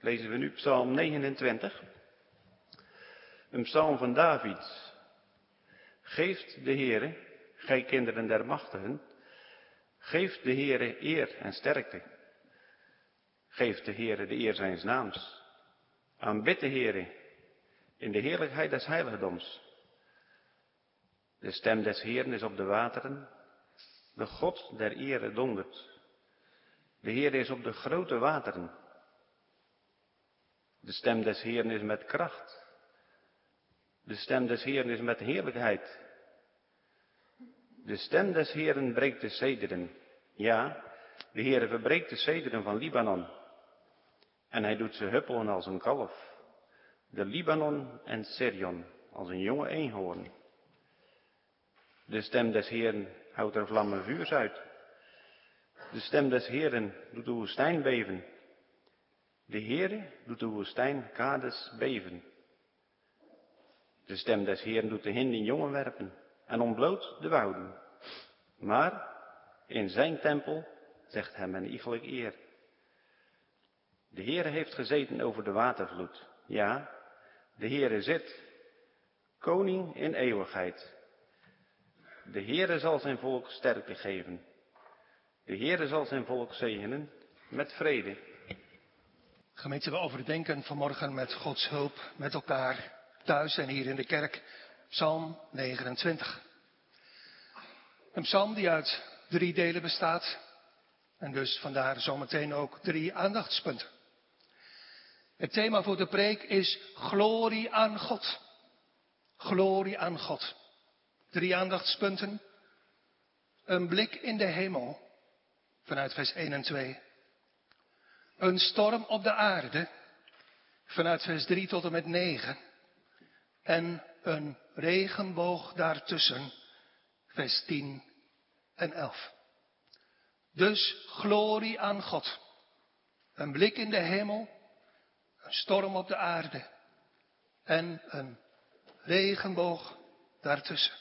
lezen we nu Psalm 29. Een psalm van David. Geeft de Heere, gij kinderen der machtigen, geeft de Heere eer en sterkte. Geeft de Heere de eer zijns naams. Aanbid de Heere in de heerlijkheid des heiligdoms. De stem des Heeren is op de wateren. De God der ere dondert. De Heer is op de grote wateren. De stem des Heeren is met kracht. De stem des Heeren is met heerlijkheid. De stem des Heeren breekt de cederen. Ja, de Heere verbreekt de cederen van Libanon. En hij doet ze huppelen als een kalf. De Libanon en Sirion als een jonge eenhoorn. De stem des Heeren houdt er vlammen vuurs uit. De stem des Heeren doet de woestijn beven. De Heere doet de woestijn kades beven. De stem des Heeren doet de hinden jongen werpen en ontbloot de wouden. Maar in zijn tempel zegt hem een iegelijk eer. De Heere heeft gezeten over de watervloed. Ja, de Heere zit, koning in eeuwigheid. De Heere zal zijn volk sterkte geven. De Heere zal zijn volk zegenen met vrede. Gemeente, we overdenken vanmorgen met Gods hulp met elkaar thuis en hier in de kerk Psalm 29. Een psalm die uit drie delen bestaat en dus vandaar zometeen ook drie aandachtspunten. Het thema voor de preek is glorie aan God. Glorie aan God. Drie aandachtspunten. Een blik in de hemel vanuit vers 1 en 2. Een storm op de aarde vanuit vers 3 tot en met 9. En een regenboog daartussen, vers 10 en 11. Dus glorie aan God. Een blik in de hemel, een storm op de aarde en een regenboog daartussen.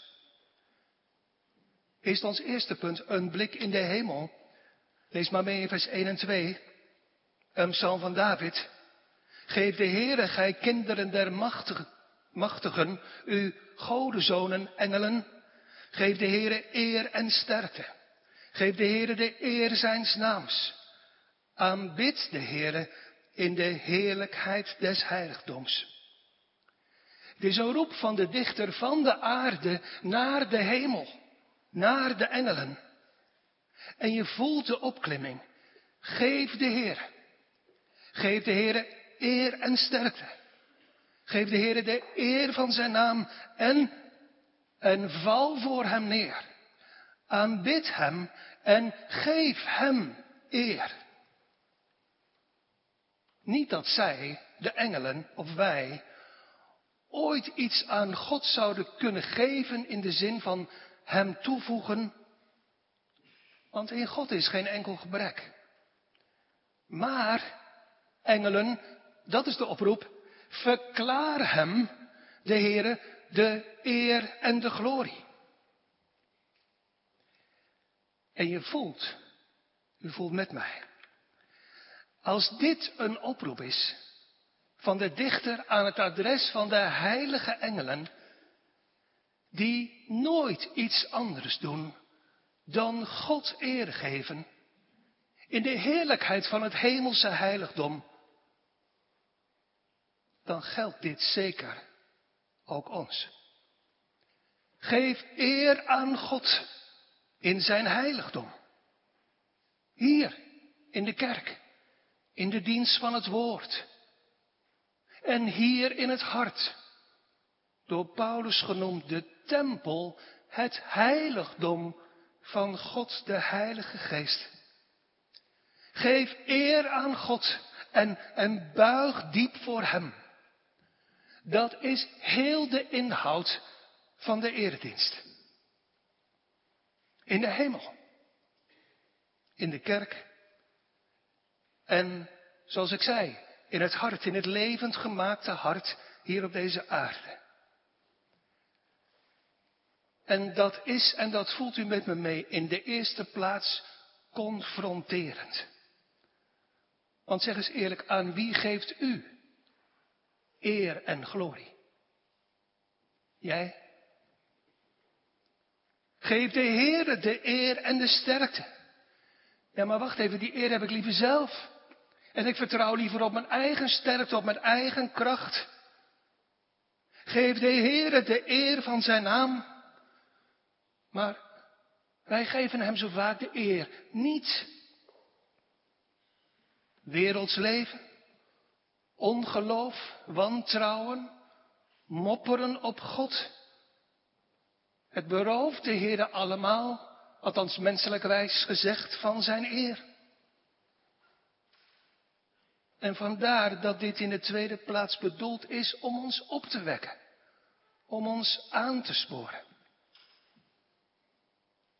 Is ons eerste punt een blik in de hemel. Lees maar mee in vers 1 en 2. Een psalm van David. Geef de Heere, gij kinderen der machtigen, machtigen u godenzonen, engelen. Geef de Heere eer en sterkte. Geef de Heere de eer zijns naams. Aanbid de Heere in de heerlijkheid des heiligdoms. Het is een roep van de dichter van de aarde naar de hemel, naar de engelen. En je voelt de opklimming. Geef de Heer. Geef de Heer eer en sterkte. Geef de Heer de eer van zijn naam en, en val voor hem neer. Aanbid hem en geef hem eer. Niet dat zij, de engelen of wij, ooit iets aan God zouden kunnen geven in de zin van hem toevoegen. Want in God is geen enkel gebrek. Maar, engelen, dat is de oproep, verklaar hem, de Heere, de eer en de glorie. En je voelt, u voelt met mij, als dit een oproep is van de dichter aan het adres van de heilige engelen, die nooit iets anders doen dan God eer geven in de heerlijkheid van het hemelse heiligdom, dan geldt dit zeker ook ons. Geef eer aan God in zijn heiligdom. Hier in de kerk in de dienst van het woord. En hier in het hart, door Paulus genoemd de tempel, het heiligdom van God de Heilige Geest. Geef eer aan God en, en buig diep voor Hem. Dat is heel de inhoud van de eredienst. In de hemel. In de kerk en zoals ik zei, in het hart, in het levend gemaakte hart hier op deze aarde. En dat is, en dat voelt u met me mee, in de eerste plaats confronterend. Want zeg eens eerlijk, aan wie geeft u eer en glorie? Jij? Geef de Heere de eer en de sterkte. Ja, maar wacht even, die eer heb ik liever zelf. En ik vertrouw liever op mijn eigen sterkte, op mijn eigen kracht. Geef de Heere de eer van zijn naam. Maar wij geven hem zo vaak de eer niet. Werelds leven, ongeloof, wantrouwen, mopperen op God. Het berooft de Heere allemaal, althans menselijkwijs gezegd, van zijn eer. En vandaar dat dit in de tweede plaats bedoeld is om ons op te wekken, om ons aan te sporen.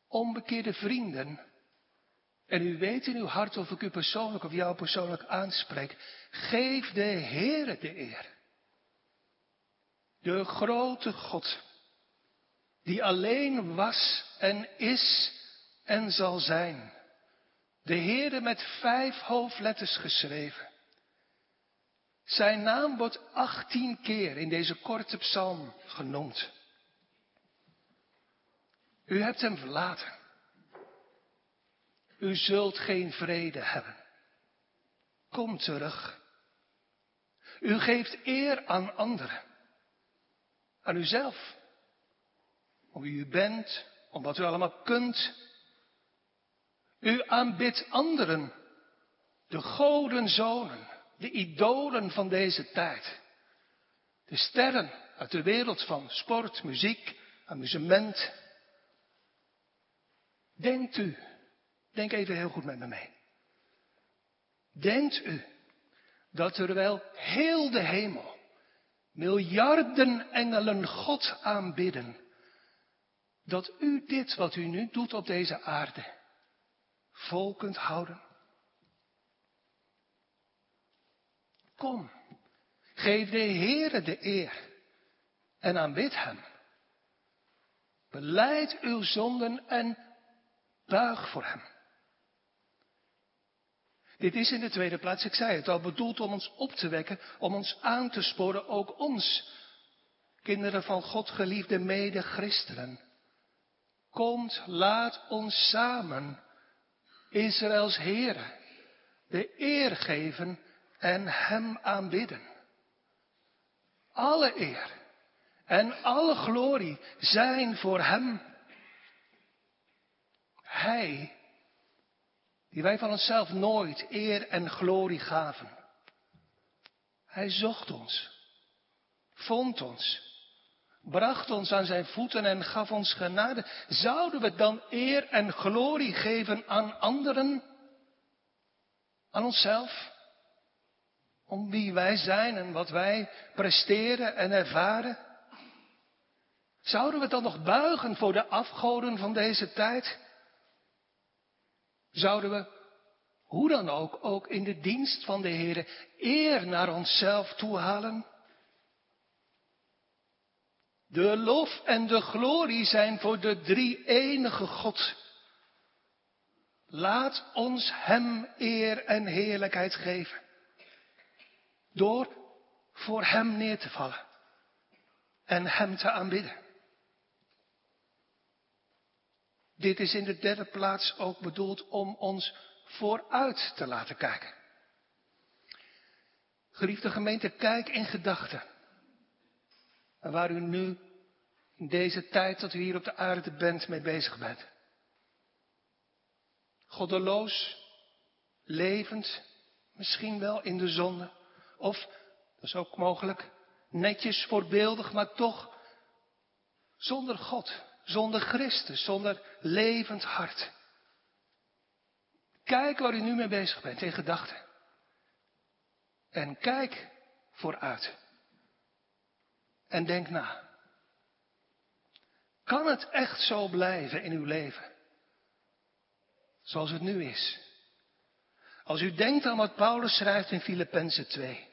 Onbekeerde vrienden, en u weet in uw hart of ik u persoonlijk of jou persoonlijk aanspreek, geef de Heere de eer. De grote God, die alleen was en is en zal zijn. De Heere met vijf hoofdletters geschreven. Zijn naam wordt achttien keer in deze korte psalm genoemd. U hebt hem verlaten. U zult geen vrede hebben. Kom terug. U geeft eer aan anderen. Aan uzelf. Om wie u bent, om wat u allemaal kunt. U aanbidt anderen. De godenzonen de idolen van deze tijd. De sterren uit de wereld van sport, muziek, amusement. Denkt u, denk even heel goed met me mee. Denkt u dat terwijl heel de hemel, miljarden engelen God aanbidden, dat u dit wat u nu doet op deze aarde vol kunt houden? Kom, geef de Heere de eer en aanbid Hem. Beleid uw zonden en buig voor Hem. Dit is in de tweede plaats, ik zei het al, bedoeld om ons op te wekken, om ons aan te sporen, ook ons, kinderen van God, geliefde mede-christenen. Komt, laat ons samen, Israëls Heere, de eer geven en Hem aanbidden. Alle eer en alle glorie zijn voor Hem. Hij, die wij van onszelf nooit eer en glorie gaven. Hij zocht ons, vond ons, bracht ons aan zijn voeten en gaf ons genade. Zouden we dan eer en glorie geven aan anderen? Aan onszelf? om wie wij zijn en wat wij presteren en ervaren? Zouden we dan nog buigen voor de afgoden van deze tijd? Zouden we, hoe dan ook, ook in de dienst van de Heer eer naar onszelf toehalen? De lof en de glorie zijn voor de drie enige God. Laat ons Hem eer en heerlijkheid geven. Door voor Hem neer te vallen en Hem te aanbidden. Dit is in de derde plaats ook bedoeld om ons vooruit te laten kijken. Geliefde gemeente, kijk in gedachten. En waar u nu in deze tijd dat u hier op de aarde bent mee bezig bent. Goddeloos, levend, misschien wel in de zonde. Of, dat is ook mogelijk, netjes voorbeeldig, maar toch zonder God, zonder Christus, zonder levend hart. Kijk waar u nu mee bezig bent in gedachten. En kijk vooruit. En denk na. Kan het echt zo blijven in uw leven? Zoals het nu is. Als u denkt aan wat Paulus schrijft in Filippenzen 2.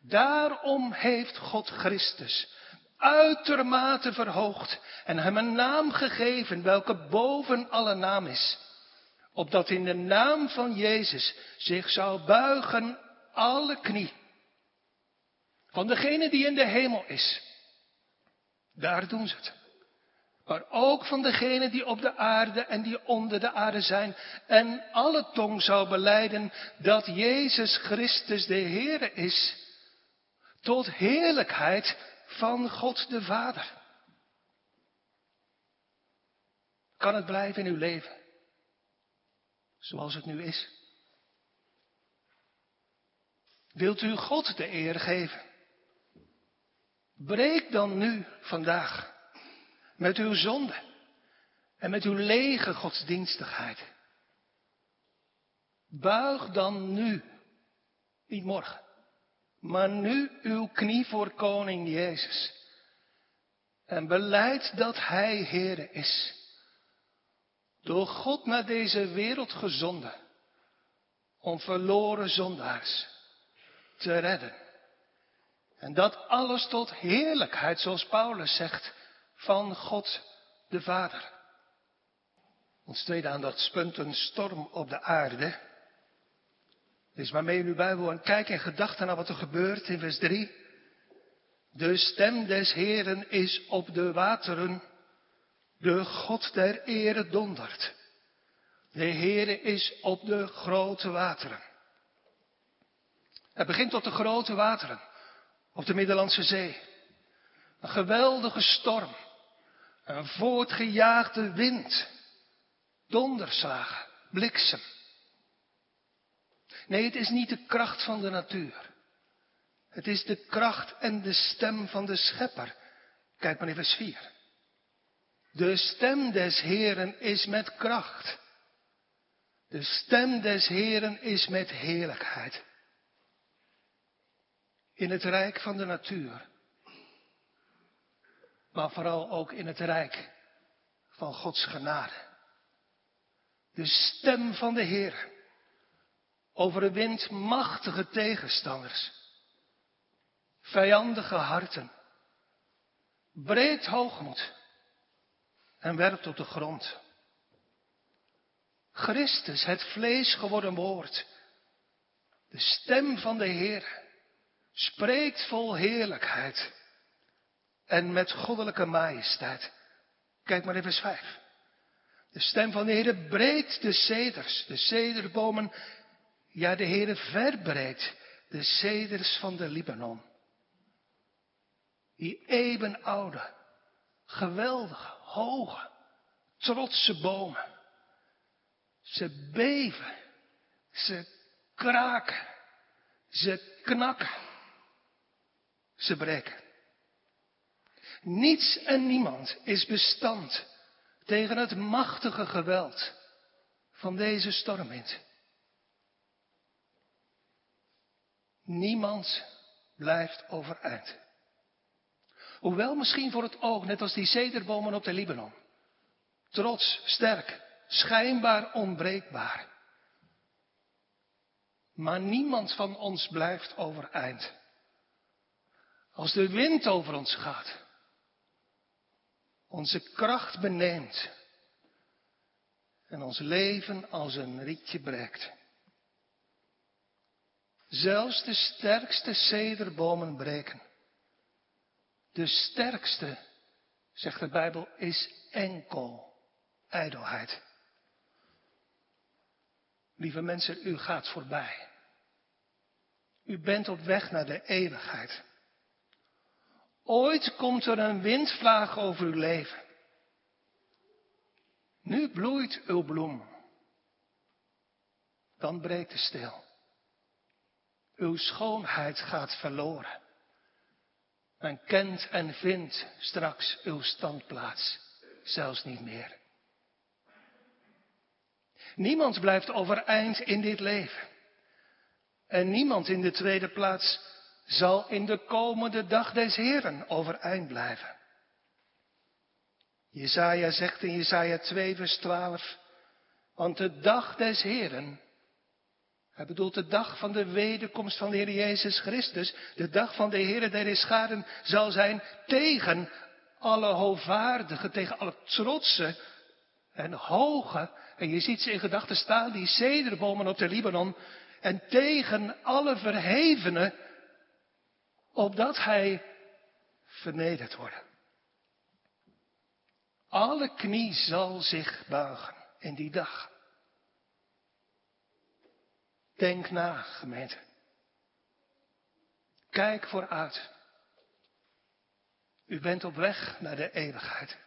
Daarom heeft God Christus uitermate verhoogd en hem een naam gegeven welke boven alle naam is. opdat in de naam van Jezus zich zou buigen alle knie. Van degene die in de hemel is. Daar doen ze het. Maar ook van degene die op de aarde en die onder de aarde zijn. En alle tong zou beleiden dat Jezus Christus de Heere is. Tot heerlijkheid van God de Vader. Kan het blijven in uw leven? Zoals het nu is? Wilt u God de eer geven? Breek dan nu, vandaag, met uw zonde en met uw lege godsdienstigheid. Buig dan nu, niet morgen, maar nu uw knie voor koning Jezus. En beleid dat Hij Heere is. Door God naar deze wereld gezonden. Om verloren zondaars te redden. En dat alles tot heerlijkheid, zoals Paulus zegt, van God de Vader. Ons tweede aandachtspunt, een storm op de aarde. Dus maar mee in uw Bijbel en kijk in gedachten naar wat er gebeurt in vers 3. De stem des Heren is op de wateren. De God der ere dondert. De Heere is op de grote wateren. Het begint op de grote wateren. Op de Middellandse Zee. Een geweldige storm. Een voortgejaagde wind. Donderslagen. Bliksem. Nee, het is niet de kracht van de natuur. Het is de kracht en de stem van de schepper. Kijk maar in vers 4. De stem des Heren is met kracht. De stem des Heren is met heerlijkheid. In het rijk van de natuur. Maar vooral ook in het rijk van Gods genade. De stem van de Heer overwint machtige tegenstanders. Vijandige harten. Breed hoogmoed en werpt op de grond. Christus, het vlees geworden woord, de stem van de Heer, spreekt vol heerlijkheid en met goddelijke majesteit. Kijk maar even vers 5. De stem van de Heer breekt de ceders, de cederbomen, ja de Heer verbreekt de ceders van de Libanon. Die eeuwenoude, geweldige, hoge, trotse bomen. Ze beven, ze kraken, ze knakken, ze breken. Niets en niemand is bestand tegen het machtige geweld van deze stormwind. Niemand blijft overeind. Hoewel misschien voor het oog, net als die cederbomen op de Libanon. Trots, sterk, schijnbaar onbreekbaar. Maar niemand van ons blijft overeind. Als de wind over ons gaat, onze kracht beneemt en ons leven als een rietje breekt. Zelfs de sterkste cederbomen breken. De sterkste, zegt de Bijbel, is enkel ijdelheid. Lieve mensen, u gaat voorbij. U bent op weg naar de eeuwigheid. Ooit komt er een windvlaag over uw leven. Nu bloeit uw bloem. Dan breekt de stil. Uw schoonheid gaat verloren. Men kent en vindt straks uw standplaats zelfs niet meer. Niemand blijft overeind in dit leven. En niemand in de tweede plaats zal in de komende dag des Heren overeind blijven. Jezaja zegt in Jezaja 2 vers 12, want de dag des Heren hij bedoelt de dag van de wederkomst van de Heer Jezus Christus. De dag van de Heer der scharen zal zijn tegen alle hoogvaardigen, tegen alle trotse en hoge En je ziet ze in gedachten staan, die cederbomen op de Libanon. En tegen alle verhevenen, opdat hij vernederd wordt. Alle knie zal zich buigen in die dag. Denk na, gemeente. Kijk vooruit. U bent op weg naar de eeuwigheid.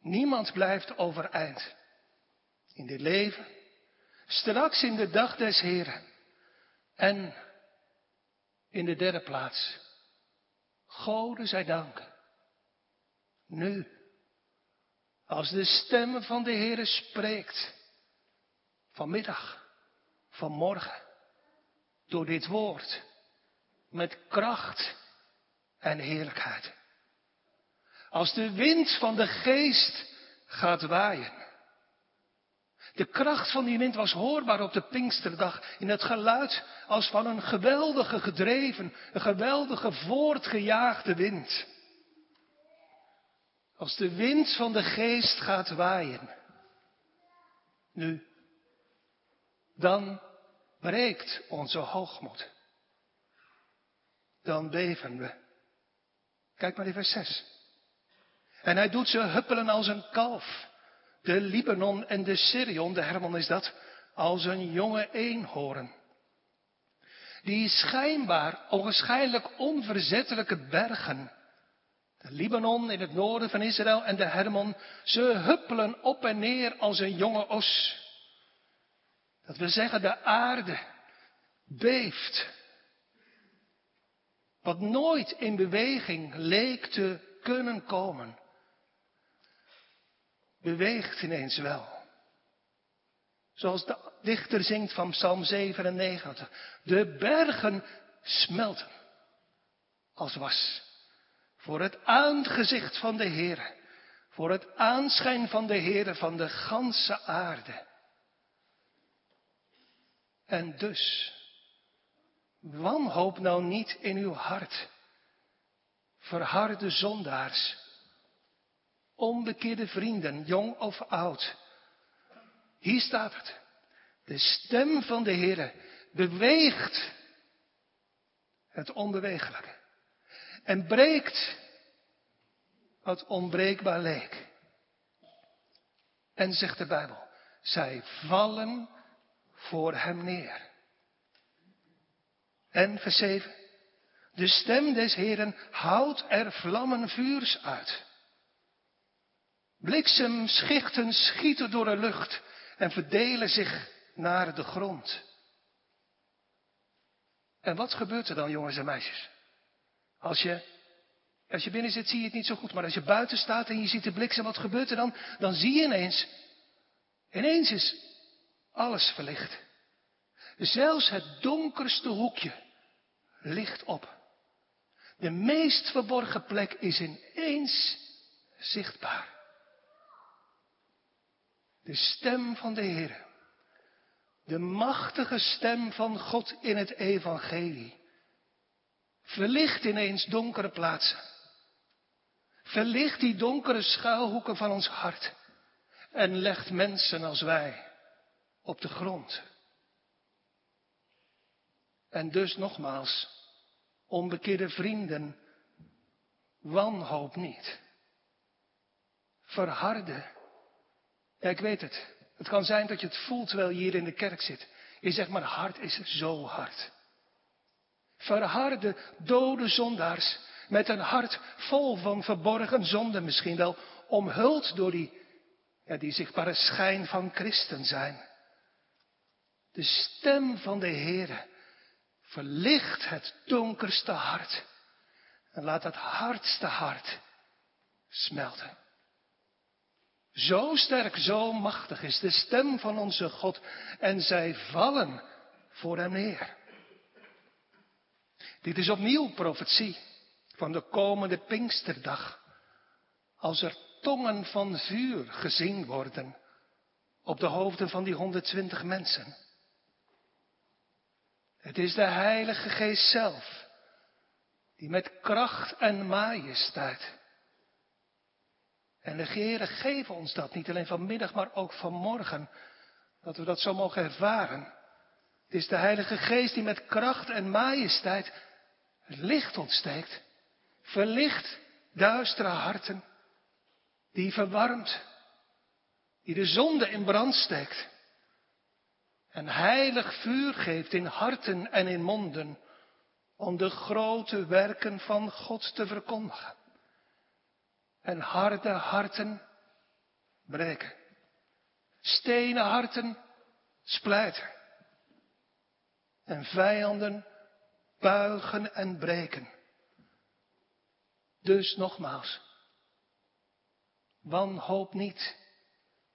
Niemand blijft overeind in dit leven, straks in de dag des Heren. En in de derde plaats, Gode zij dank. Nu, als de stem van de Heere spreekt, vanmiddag, vanmorgen, door dit woord, met kracht en heerlijkheid. Als de wind van de geest gaat waaien. De kracht van die wind was hoorbaar op de Pinksterdag in het geluid als van een geweldige gedreven, een geweldige voortgejaagde wind. Als de wind van de geest gaat waaien. Nu, dan breekt onze hoogmoed. Dan beven we. Kijk maar in vers 6. En hij doet ze huppelen als een kalf. De Libanon en de Sirion, de Hermon is dat, als een jonge eenhoorn. Die schijnbaar, onwaarschijnlijk onverzettelijke bergen, de Libanon in het noorden van Israël en de Hermon, ze huppelen op en neer als een jonge os. Dat wil zeggen, de aarde beeft. Wat nooit in beweging leek te kunnen komen, beweegt ineens wel. Zoals de dichter zingt van Psalm 97. De bergen smelten als was. Voor het aangezicht van de Heer. Voor het aanschijn van de Heer van de ganse aarde. En dus, wanhoop nou niet in uw hart. Verharde zondaars onbekeerde vrienden, jong of oud. Hier staat het. De stem van de Heer beweegt het onbewegelijke. En breekt wat onbreekbaar leek. En zegt de Bijbel, zij vallen voor hem neer. En vers 7. De stem des Heeren houdt er vlammen vuurs uit. Bliksemschichten schieten door de lucht en verdelen zich naar de grond. En wat gebeurt er dan, jongens en meisjes? Als je, als je binnen zit, zie je het niet zo goed. Maar als je buiten staat en je ziet de bliksem, wat gebeurt er dan? Dan zie je ineens, ineens is alles verlicht. Zelfs het donkerste hoekje licht op. De meest verborgen plek is ineens zichtbaar. De stem van de Heer. De machtige stem van God in het evangelie. Verlicht ineens donkere plaatsen. Verlicht die donkere schuilhoeken van ons hart. En legt mensen als wij op de grond. En dus nogmaals, onbekeerde vrienden, wanhoop niet. Verharde ja, ik weet het. Het kan zijn dat je het voelt terwijl je hier in de kerk zit. Je zegt, maar hart is zo hard. Verharde, dode zondaars met een hart vol van verborgen zonde misschien wel, omhuld door die, ja, die zichtbare schijn van christen zijn. De stem van de Heere verlicht het donkerste hart en laat het hardste hart smelten. Zo sterk, zo machtig is de stem van onze God en zij vallen voor hem neer. Dit is opnieuw profetie van de komende Pinksterdag, als er tongen van vuur gezien worden op de hoofden van die 120 mensen. Het is de Heilige Geest zelf, die met kracht en majesteit En de Heere geven ons dat, niet alleen vanmiddag, maar ook vanmorgen. Dat we dat zo mogen ervaren. Het is de Heilige Geest die met kracht en majesteit het licht ontsteekt. Verlicht duistere harten. Die verwarmt. Die de zonde in brand steekt. En heilig vuur geeft in harten en in monden. Om de grote werken van God te verkondigen en harde harten breken. Stenen harten splijten. En vijanden buigen en breken. Dus nogmaals, wanhoop niet,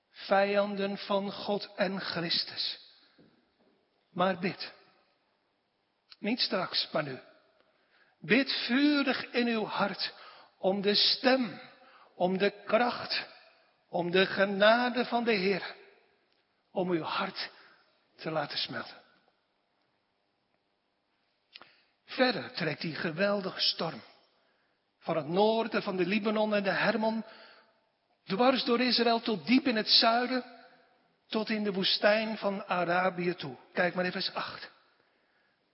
vijanden van God en Christus. Maar bid. Niet straks, maar nu. Bid vurig in uw hart om de stem om de kracht, om de genade van de Heer, om uw hart te laten smelten. Verder trekt die geweldige storm van het noorden van de Libanon en de Hermon, dwars door Israël tot diep in het zuiden, tot in de woestijn van Arabië toe. Kijk maar even vers 8.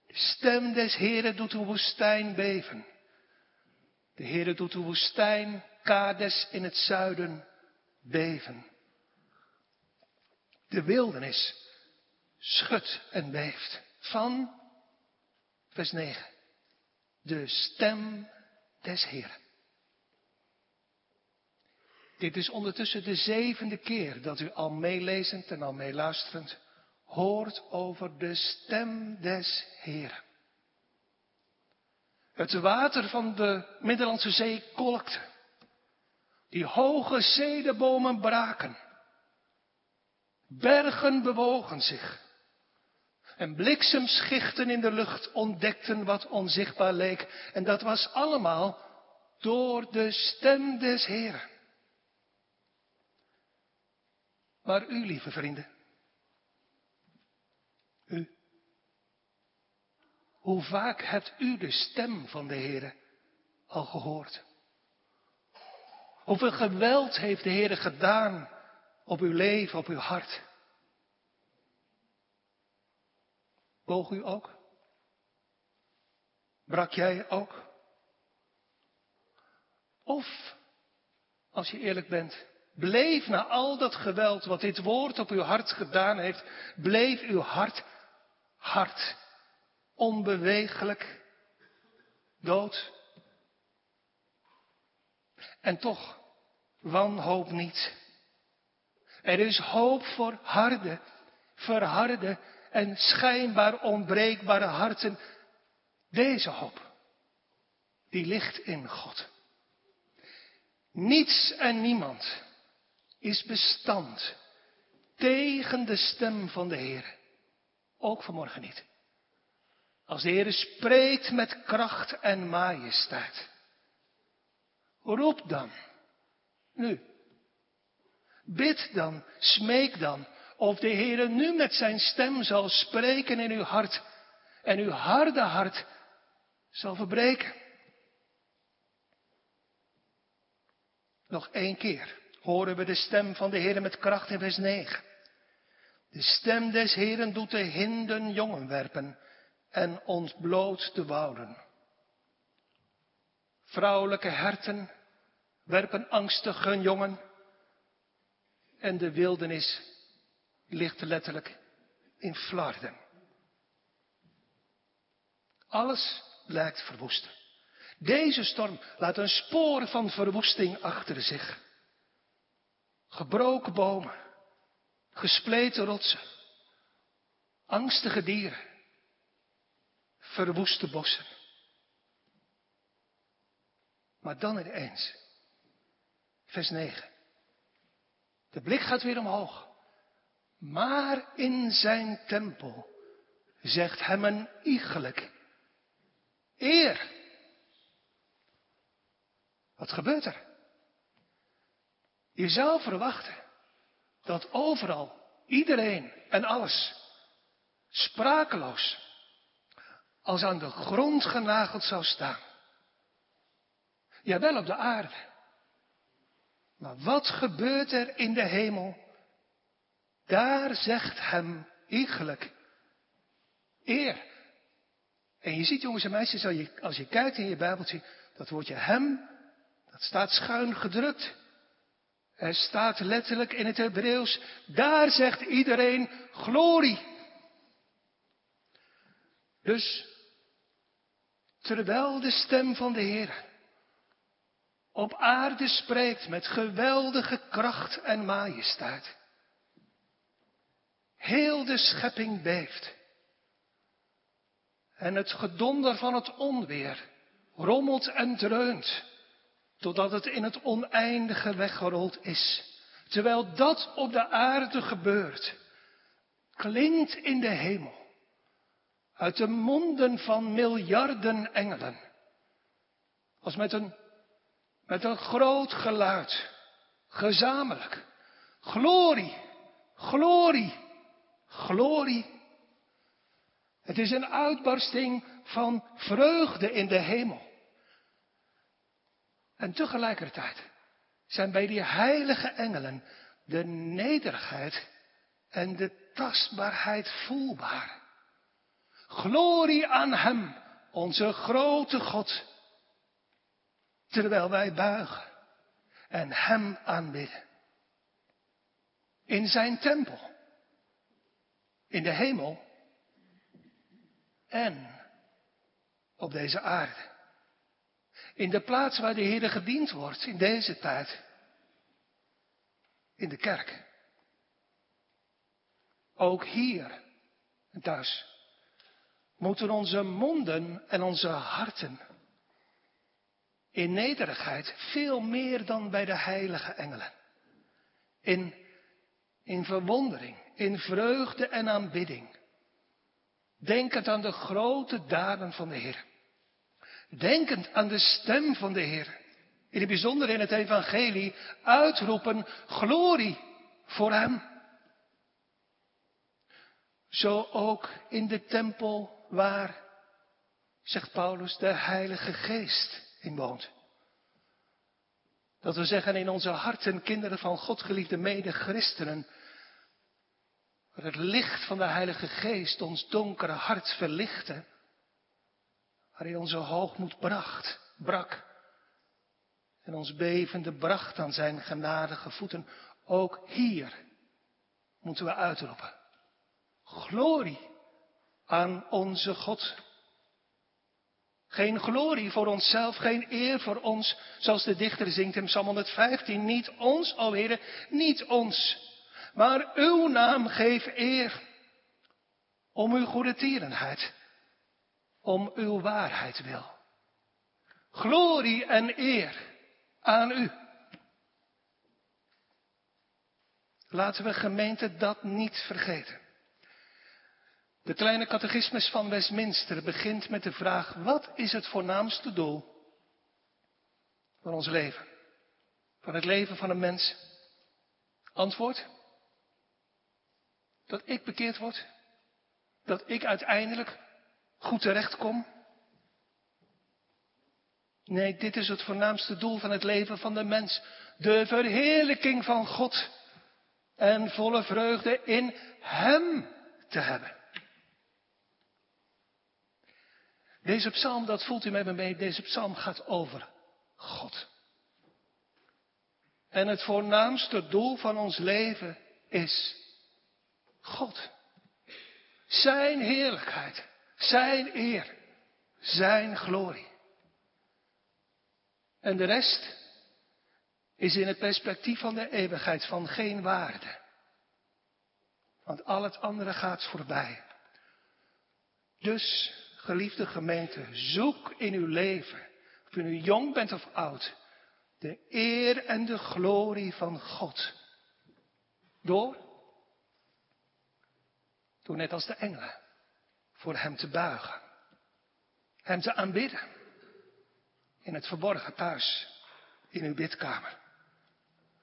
De stem des Heren doet de woestijn beven. De Heere doet de woestijn Kades in het zuiden beven. De wildernis schudt en beeft van, vers 9, de stem des Heeren. Dit is ondertussen de zevende keer dat u al meelezend en al meeluisterend hoort over de stem des Heeren. Het water van de Middellandse Zee kolkte. Die hoge zedenbomen braken. Bergen bewogen zich. En bliksemschichten in de lucht ontdekten wat onzichtbaar leek. En dat was allemaal door de stem des Heren. Maar u, lieve vrienden, u, hoe vaak hebt u de stem van de Heer al gehoord? Hoeveel geweld heeft de Heer gedaan op uw leven, op uw hart? Boog u ook? Brak jij ook? Of, als je eerlijk bent, bleef na al dat geweld wat dit woord op uw hart gedaan heeft, bleef uw hart hard, onbewegelijk, dood? En toch, wanhoop niet. Er is hoop voor harde, verharde en schijnbaar onbreekbare harten. Deze hoop, die ligt in God. Niets en niemand is bestand tegen de stem van de Heer. Ook vanmorgen niet. Als de Heer spreekt met kracht en majesteit. Roep dan nu. Bid dan, smeek dan, of de Heere nu met zijn stem zal spreken in uw hart en uw harde hart zal verbreken. Nog één keer horen we de stem van de Heere met kracht in vers 9. De stem des Heeren doet de hinden jongen werpen en ontbloot de wouden. Vrouwelijke herten werpen angstig hun jongen. En de wildernis ligt letterlijk in flarden. Alles lijkt verwoest. Deze storm laat een spoor van verwoesting achter zich. Gebroken bomen, gespleten rotsen, angstige dieren, verwoeste bossen. Maar dan ineens Vers 9. De blik gaat weer omhoog. Maar in zijn tempel zegt hem een iegelijk eer. Wat gebeurt er? Je zou verwachten dat overal iedereen en alles sprakeloos als aan de grond genageld zou staan. Ja, wel op de aarde Maar wat gebeurt er in de hemel? Daar zegt hem iegelijk eer. En je ziet, jongens en meisjes, als je, als je kijkt in je Bijbeltje, dat woordje hem, dat staat schuin gedrukt. Er staat letterlijk in het Hebreeuws, daar zegt iedereen glorie. Dus, terwijl de stem van de Heer op aarde spreekt met geweldige kracht en majesteit, heel de schepping beeft. En het gedonder van het onweer rommelt en dreunt, totdat het in het oneindige weggerold is. Terwijl dat op de aarde gebeurt, klinkt in de hemel, uit de monden van miljarden engelen, als met een, met een groot geluid, gezamenlijk, glorie, glorie, glorie. Het is een uitbarsting van vreugde in de hemel. En tegelijkertijd zijn bij die heilige engelen de nederigheid en de tastbaarheid voelbaar. Glorie aan Hem, onze grote God, terwijl wij buigen en Hem aanbidden. In Zijn tempel, in de hemel en op deze aarde. In de plaats waar de Heer gediend wordt in deze tijd. In de kerk. Ook hier en thuis moeten onze monden en onze harten in nederigheid veel meer dan bij de heilige engelen. In, in verwondering, in vreugde en aanbidding. Denkend aan de grote daden van de Heer. Denkend aan de stem van de Heer. In het bijzonder in het evangelie uitroepen glorie voor Hem. Zo ook in de tempel waar, zegt Paulus, de Heilige Geest in woont. Dat we zeggen in onze harten, kinderen van God, geliefde mede-christenen, waar het licht van de Heilige Geest ons donkere hart verlichtte, waarin onze hoogmoed bracht, brak en ons bevende bracht aan zijn genadige voeten. Ook hier moeten we uitroepen. Glorie aan onze God. Geen glorie voor onszelf, geen eer voor ons, zoals de dichter zingt in Psalm 115. Niet ons, o Heer, niet ons, maar uw naam geef eer. Om uw goede tierenheid, om uw waarheid wil. Glorie en eer aan u. Laten we gemeente dat niet vergeten. De kleine catechismus van Westminster begint met de vraag: wat is het voornaamste doel van ons leven? Van het leven van een mens? Antwoord: dat ik bekeerd word? Dat ik uiteindelijk goed terechtkom? Nee, dit is het voornaamste doel van het leven van de mens. De verheerlijking van God. En volle vreugde in Hem te hebben. Deze psalm, dat voelt u met me mee, deze psalm gaat over God. En het voornaamste doel van ons leven is God. Zijn heerlijkheid, Zijn eer, Zijn glorie. En de rest is in het perspectief van de eeuwigheid van geen waarde. Want al het andere gaat voorbij. Dus Geliefde gemeente, zoek in uw leven, of u nu jong bent of oud, de eer en de glorie van God. Door? Door net als de engelen, voor Hem te buigen. Hem te aanbidden. In het verborgen thuis, in uw bidkamer.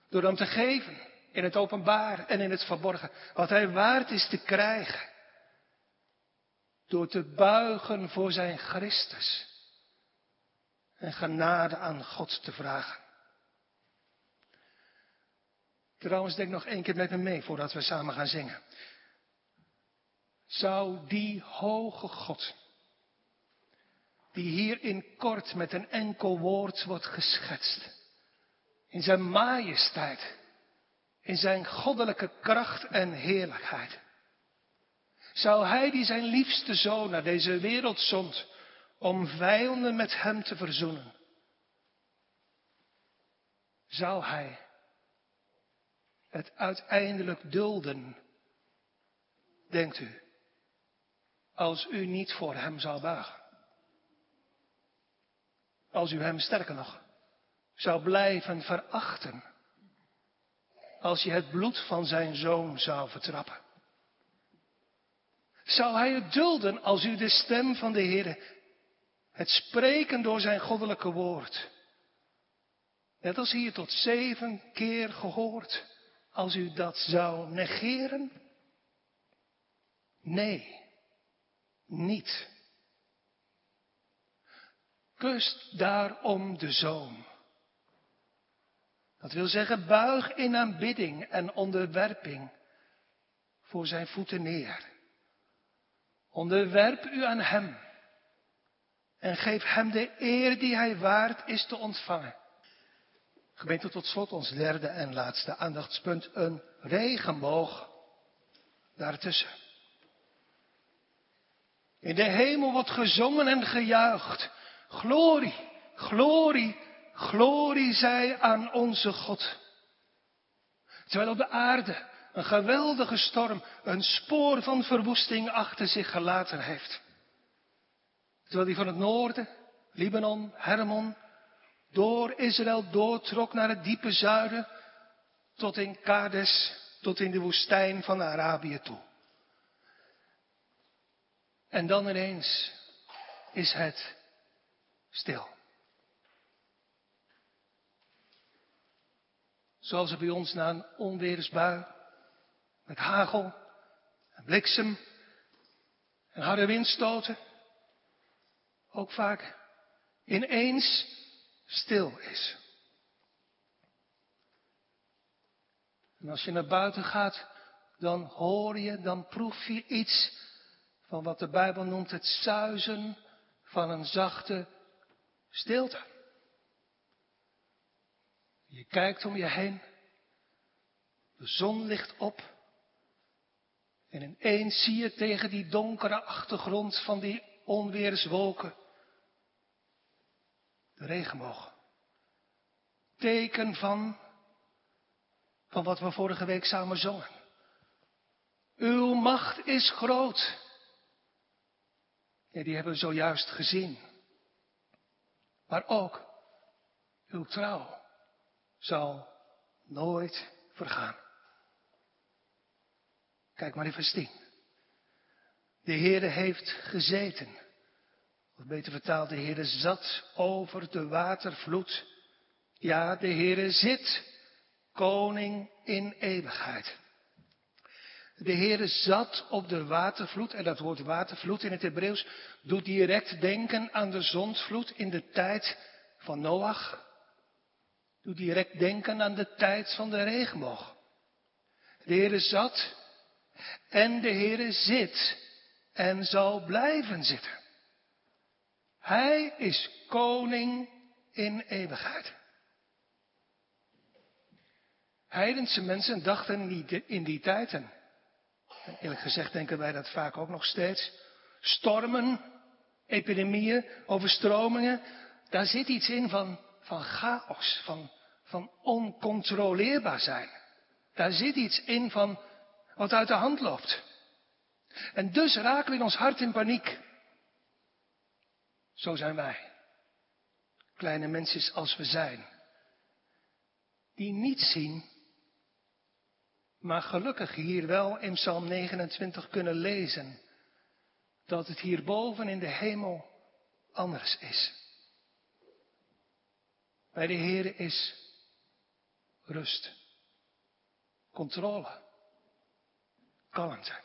Door Hem te geven, in het openbaar en in het verborgen, wat Hij waard is te krijgen door te buigen voor zijn Christus en genade aan God te vragen. Trouwens, denk nog één keer met me mee voordat we samen gaan zingen. Zou die hoge God, die hier in kort met een enkel woord wordt geschetst, in zijn majesteit, in zijn goddelijke kracht en heerlijkheid, zou hij die zijn liefste zoon naar deze wereld zond om vijanden met hem te verzoenen, zou hij het uiteindelijk dulden, denkt u, als u niet voor hem zou buigen? Als u hem sterker nog zou blijven verachten, als je het bloed van zijn zoon zou vertrappen? Zou hij het dulden als u de stem van de Heer, het spreken door zijn goddelijke woord, net als hier tot zeven keer gehoord, als u dat zou negeren? Nee, niet. Kust daarom de zoon. Dat wil zeggen, buig in aanbidding en onderwerping voor zijn voeten neer. Onderwerp u aan hem en geef hem de eer die hij waard is te ontvangen. Gemeente, tot slot ons derde en laatste aandachtspunt, een regenboog daartussen. In de hemel wordt gezongen en gejuicht. Glorie, glorie, glorie zij aan onze God. Terwijl op de aarde een geweldige storm een spoor van verwoesting achter zich gelaten heeft. Terwijl die van het noorden, Libanon, Hermon, door Israël doortrok naar het diepe zuiden, tot in Kades, tot in de woestijn van Arabië toe. En dan ineens is het stil. Zoals er bij ons na een onweersbui met hagel en bliksem en harde windstoten ook vaak ineens stil is. En als je naar buiten gaat, dan hoor je, dan proef je iets van wat de Bijbel noemt het zuizen van een zachte stilte. Je kijkt om je heen, de zon ligt op en ineens zie je tegen die donkere achtergrond van die onweerswolken de regenboog. Teken van, van wat we vorige week samen zongen. Uw macht is groot. Ja, die hebben we zojuist gezien. Maar ook uw trouw zal nooit vergaan. Kijk maar in vers 10. De Heere heeft gezeten. Of beter vertaald, de Heere zat over de watervloed. Ja, de Heere zit, koning in eeuwigheid. De Heere zat op de watervloed, en dat woord watervloed in het Hebreeuws doet direct denken aan de zondvloed in de tijd van Noach. Doet direct denken aan de tijd van de regenboog. De Heere zat en de Heere zit en zal blijven zitten. Hij is koning in eeuwigheid. Heidense mensen dachten in die tijd, eerlijk gezegd denken wij dat vaak ook nog steeds, stormen, epidemieën, overstromingen, daar zit iets in van, van chaos, van, van oncontroleerbaar zijn. Daar zit iets in van wat uit de hand loopt. En dus raken we in ons hart in paniek. Zo zijn wij. Kleine mensjes als we zijn. Die niet zien, maar gelukkig hier wel in Psalm 29 kunnen lezen. Dat het hierboven in de hemel anders is. Bij de Heer is rust, controle kalmte.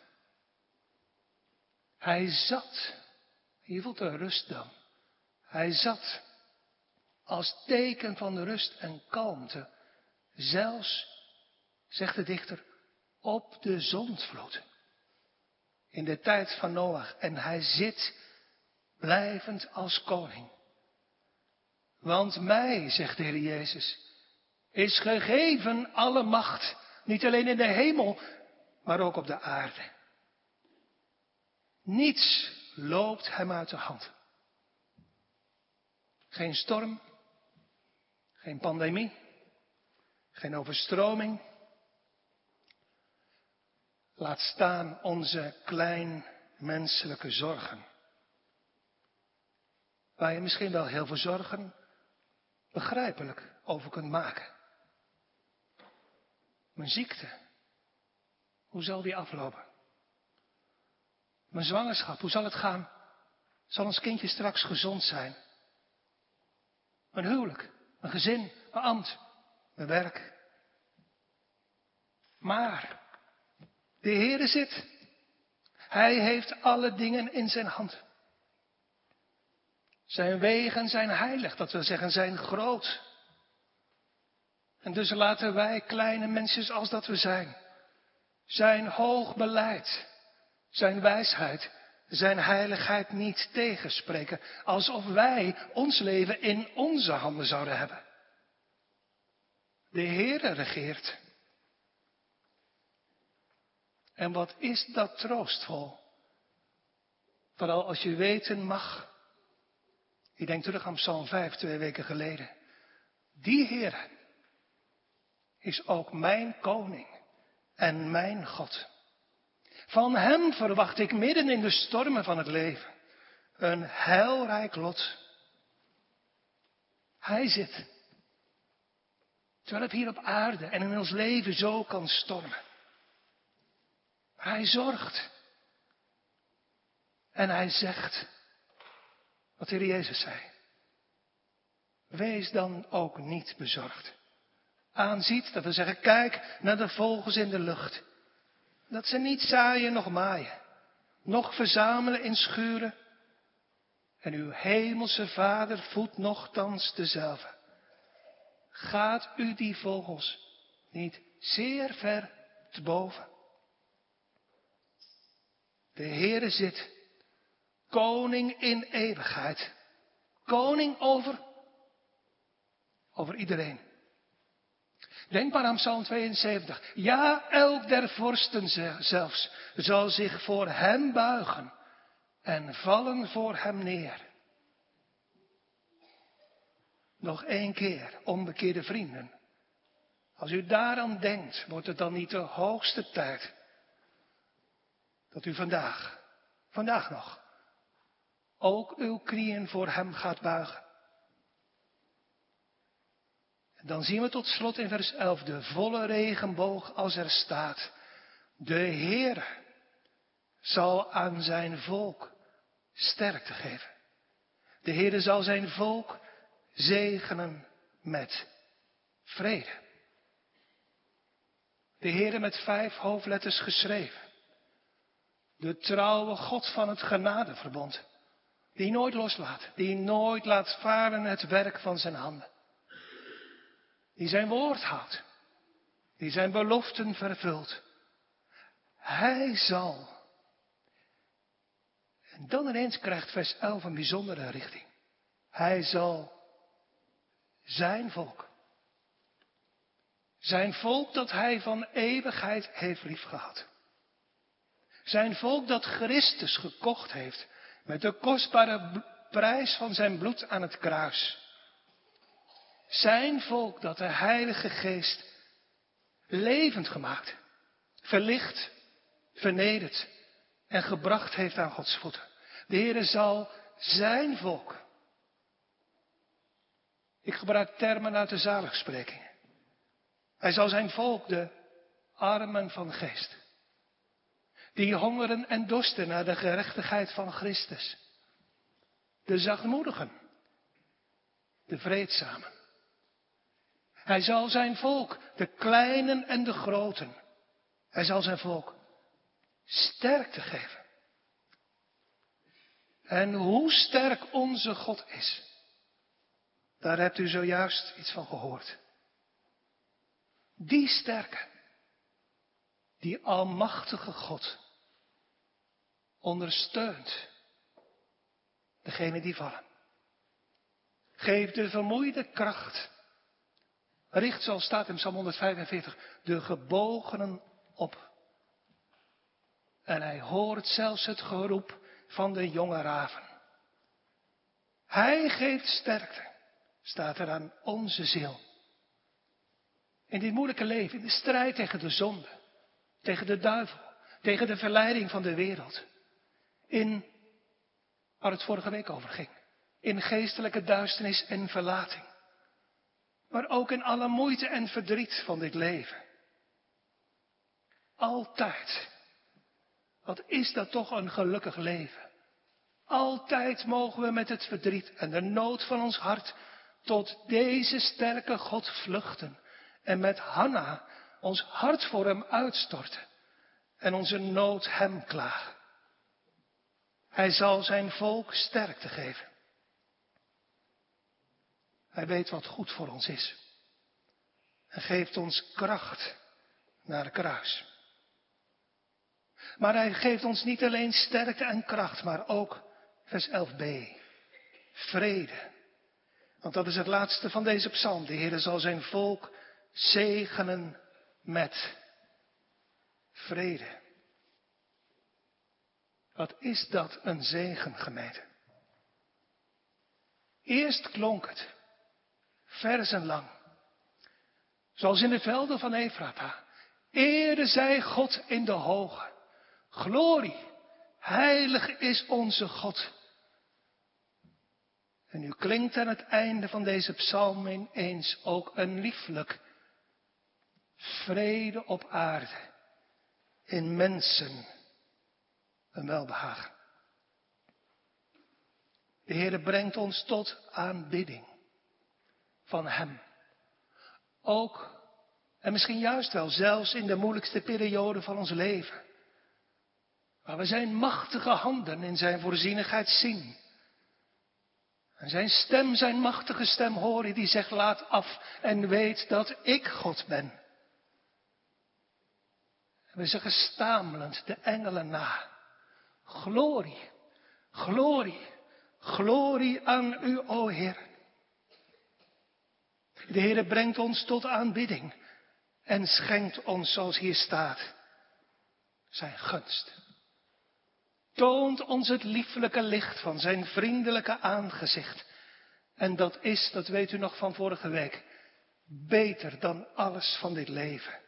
Hij zat, hier voelt de rust dan. Hij zat als teken van rust en kalmte, zelfs zegt de dichter, op de zondvloed. In de tijd van Noach. En hij zit blijvend als koning. Want mij, zegt de Heer Jezus, is gegeven alle macht. Niet alleen in de hemel, maar ook op de aarde. Niets loopt hem uit de hand. Geen storm, geen pandemie, geen overstroming. Laat staan onze klein menselijke zorgen. Waar je misschien wel heel veel zorgen begrijpelijk over kunt maken. Mijn ziekte, hoe zal die aflopen? Mijn zwangerschap, hoe zal het gaan? Zal ons kindje straks gezond zijn? Mijn huwelijk, mijn gezin, mijn ambt, mijn werk. Maar de Heere zit. Hij heeft alle dingen in zijn hand. Zijn wegen zijn heilig, dat wil zeggen zijn groot. En dus laten wij, kleine mensen als dat we zijn, zijn hoog beleid, zijn wijsheid, zijn heiligheid niet tegenspreken, alsof wij ons leven in onze handen zouden hebben. De Heere regeert. En wat is dat troostvol? Vooral als je weten mag. Ik denk terug aan Psalm 5 twee weken geleden. Die Heer is ook mijn koning en mijn God. Van Hem verwacht ik midden in de stormen van het leven een heilrijk lot. Hij zit. Terwijl het hier op aarde en in ons leven zo kan stormen. Hij zorgt. En hij zegt wat de Heer Jezus zei. Wees dan ook niet bezorgd. Aanziet, dat we zeggen, kijk naar de vogels in de lucht. Dat ze niet zaaien nog maaien, nog verzamelen in schuren. En uw hemelse vader voedt nogthans dezelfde. Gaat u die vogels niet zeer ver te boven? De Heere zit, koning in eeuwigheid, koning over, over iedereen. Denk maar aan Psalm 72. Ja, elk der vorsten zelfs zal zich voor hem buigen en vallen voor hem neer. Nog één keer, onbekeerde vrienden. Als u daaraan denkt, wordt het dan niet de hoogste tijd dat u vandaag, vandaag nog, ook uw knieën voor Hem gaat buigen. En dan zien we tot slot in vers 11 de volle regenboog als er staat. De Heer zal aan zijn volk sterkte geven. De Heer zal zijn volk zegenen met vrede. De Heer met vijf hoofdletters geschreven. De trouwe God van het genadeverbond. Die nooit loslaat. Die nooit laat varen het werk van zijn handen. Die zijn woord houdt. Die zijn beloften vervult. Hij zal. En dan ineens krijgt vers 11 een bijzondere richting. Hij zal zijn volk. Zijn volk dat hij van eeuwigheid heeft liefgehad. Zijn volk dat Christus gekocht heeft met de kostbare prijs van zijn bloed aan het kruis. Zijn volk dat de Heilige Geest levend gemaakt, verlicht, vernederd en gebracht heeft aan Gods voeten. De Heere zal zijn volk. Ik gebruik termen uit de zaligsprekingen. Hij zal zijn volk, de armen van geest, die hongeren en dorsten naar de gerechtigheid van Christus. De zachtmoedigen, de vreedzamen. Hij zal zijn volk, de kleinen en de groten, hij zal zijn volk sterkte geven. En hoe sterk onze God is, daar hebt u zojuist iets van gehoord. Die sterke, die almachtige God ondersteunt degene die vallen. Geef de vermoeide kracht. Richt, zoals staat in Psalm 145, de gebogenen op. En hij hoort zelfs het geroep van de jonge raven. Hij geeft sterkte, staat er aan onze ziel. In dit moeilijke leven, in de strijd tegen de zonde, tegen de duivel, tegen de verleiding van de wereld. In waar het vorige week over ging. In geestelijke duisternis en verlating. Maar ook in alle moeite en verdriet van dit leven. Altijd. Wat is dat toch een gelukkig leven? Altijd mogen we met het verdriet en de nood van ons hart tot deze sterke God vluchten en met Hanna ons hart voor hem uitstorten en onze nood hem klagen. Hij zal zijn volk sterkte geven. Hij weet wat goed voor ons is. En geeft ons kracht naar het kruis. Maar hij geeft ons niet alleen sterkte en kracht, maar ook, vers 11b, vrede. Want dat is het laatste van deze psalm. De Heer zal zijn volk zegenen met vrede. Wat is dat een zegen, gemeente? Eerst klonk het, verzenlang, zoals in de velden van Efrata. Ere zij God in de hoge. Glorie, heilig is onze God. En nu klinkt aan het einde van deze psalm ineens ook een lieflijk vrede op aarde, in mensen een welbehagen. De Heer brengt ons tot aanbidding van Hem. Ook, en misschien juist wel, zelfs in de moeilijkste periode van ons leven. Waar we zijn machtige handen in zijn voorzienigheid zien. En zijn stem, zijn machtige stem horen die zegt laat af en weet dat ik God ben. En we zeggen stamelend de engelen na. Glorie, glorie, glorie aan u, o Heer. De Heer brengt ons tot aanbidding en schenkt ons, zoals hier staat, zijn gunst. Toont ons het lieflijke licht van zijn vriendelijke aangezicht. En dat is, dat weet u nog van vorige week, beter dan alles van dit leven.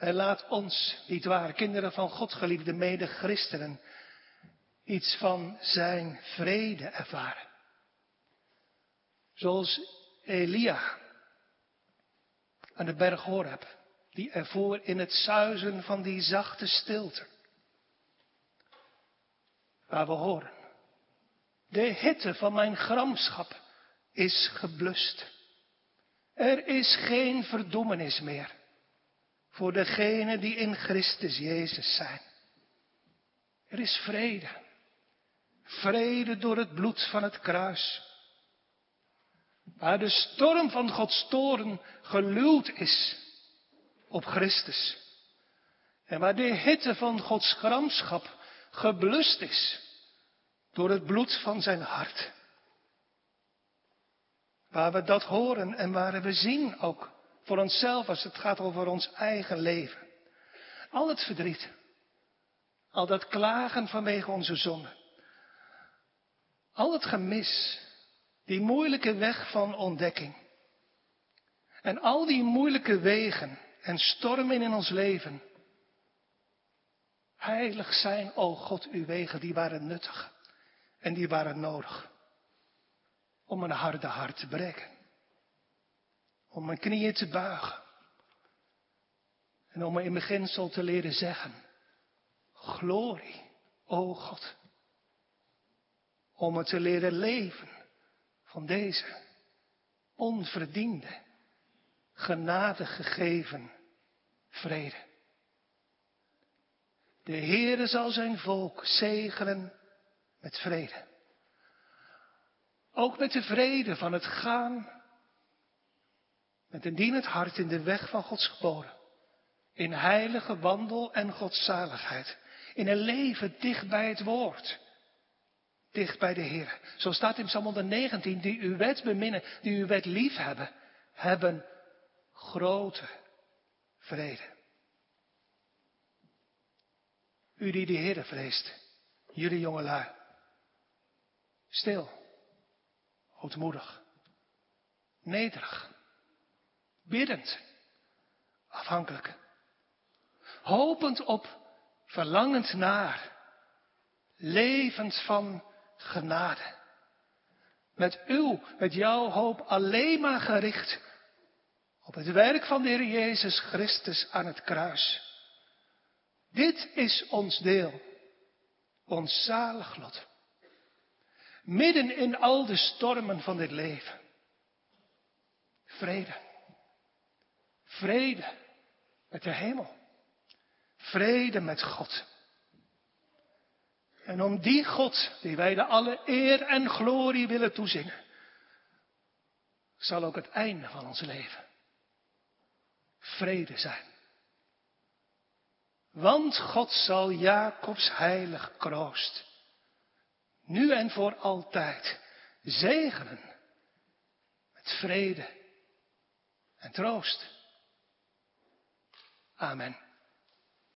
Hij laat ons, niet waar, kinderen van God, geliefde mede-christenen, iets van zijn vrede ervaren. Zoals Elia aan de berg Horeb, die ervoor in het zuizen van die zachte stilte. Waar we horen, de hitte van mijn gramschap is geblust. Er is geen verdoemenis meer voor degenen die in Christus Jezus zijn. Er is vrede. Vrede door het bloed van het kruis. Waar de storm van Gods toren geluwd is op Christus. En waar de hitte van Gods gramschap geblust is door het bloed van zijn hart. Waar we dat horen en waar we zien ook voor onszelf als het gaat over ons eigen leven. Al het verdriet. Al dat klagen vanwege onze zonde. Al het gemis. Die moeilijke weg van ontdekking. En al die moeilijke wegen en stormen in ons leven. Heilig zijn, o God, uw wegen, die waren nuttig. En die waren nodig. Om een harde hart te breken om mijn knieën te buigen. En om me in beginsel te leren zeggen, glorie, o God. Om me te leren leven van deze onverdiende, genade gegeven vrede. De Heere zal zijn volk zegenen met vrede. Ook met de vrede van het gaan met een dienend hart in de weg van Gods geboden. in heilige wandel en godzaligheid. In een leven dicht bij het woord. Dicht bij de Heer. Zo staat in Psalm 119, die uw wet beminnen, die uw wet lief hebben, hebben grote vrede. U die de Heer vreest, jullie jongelui. Stil, ootmoedig, nederig, biddend, afhankelijk. Hopend op, verlangend naar, levend van genade. Met uw, met jouw hoop alleen maar gericht op het werk van de Heer Jezus Christus aan het kruis. Dit is ons deel, ons zalig lot. Midden in al de stormen van dit leven. Vrede. Vrede met de hemel. Vrede met God. En om die God, die wij de alle eer en glorie willen toezingen, zal ook het einde van ons leven vrede zijn. Want God zal Jacobs heilig kroost, nu en voor altijd, zegenen met vrede en troost. Amen.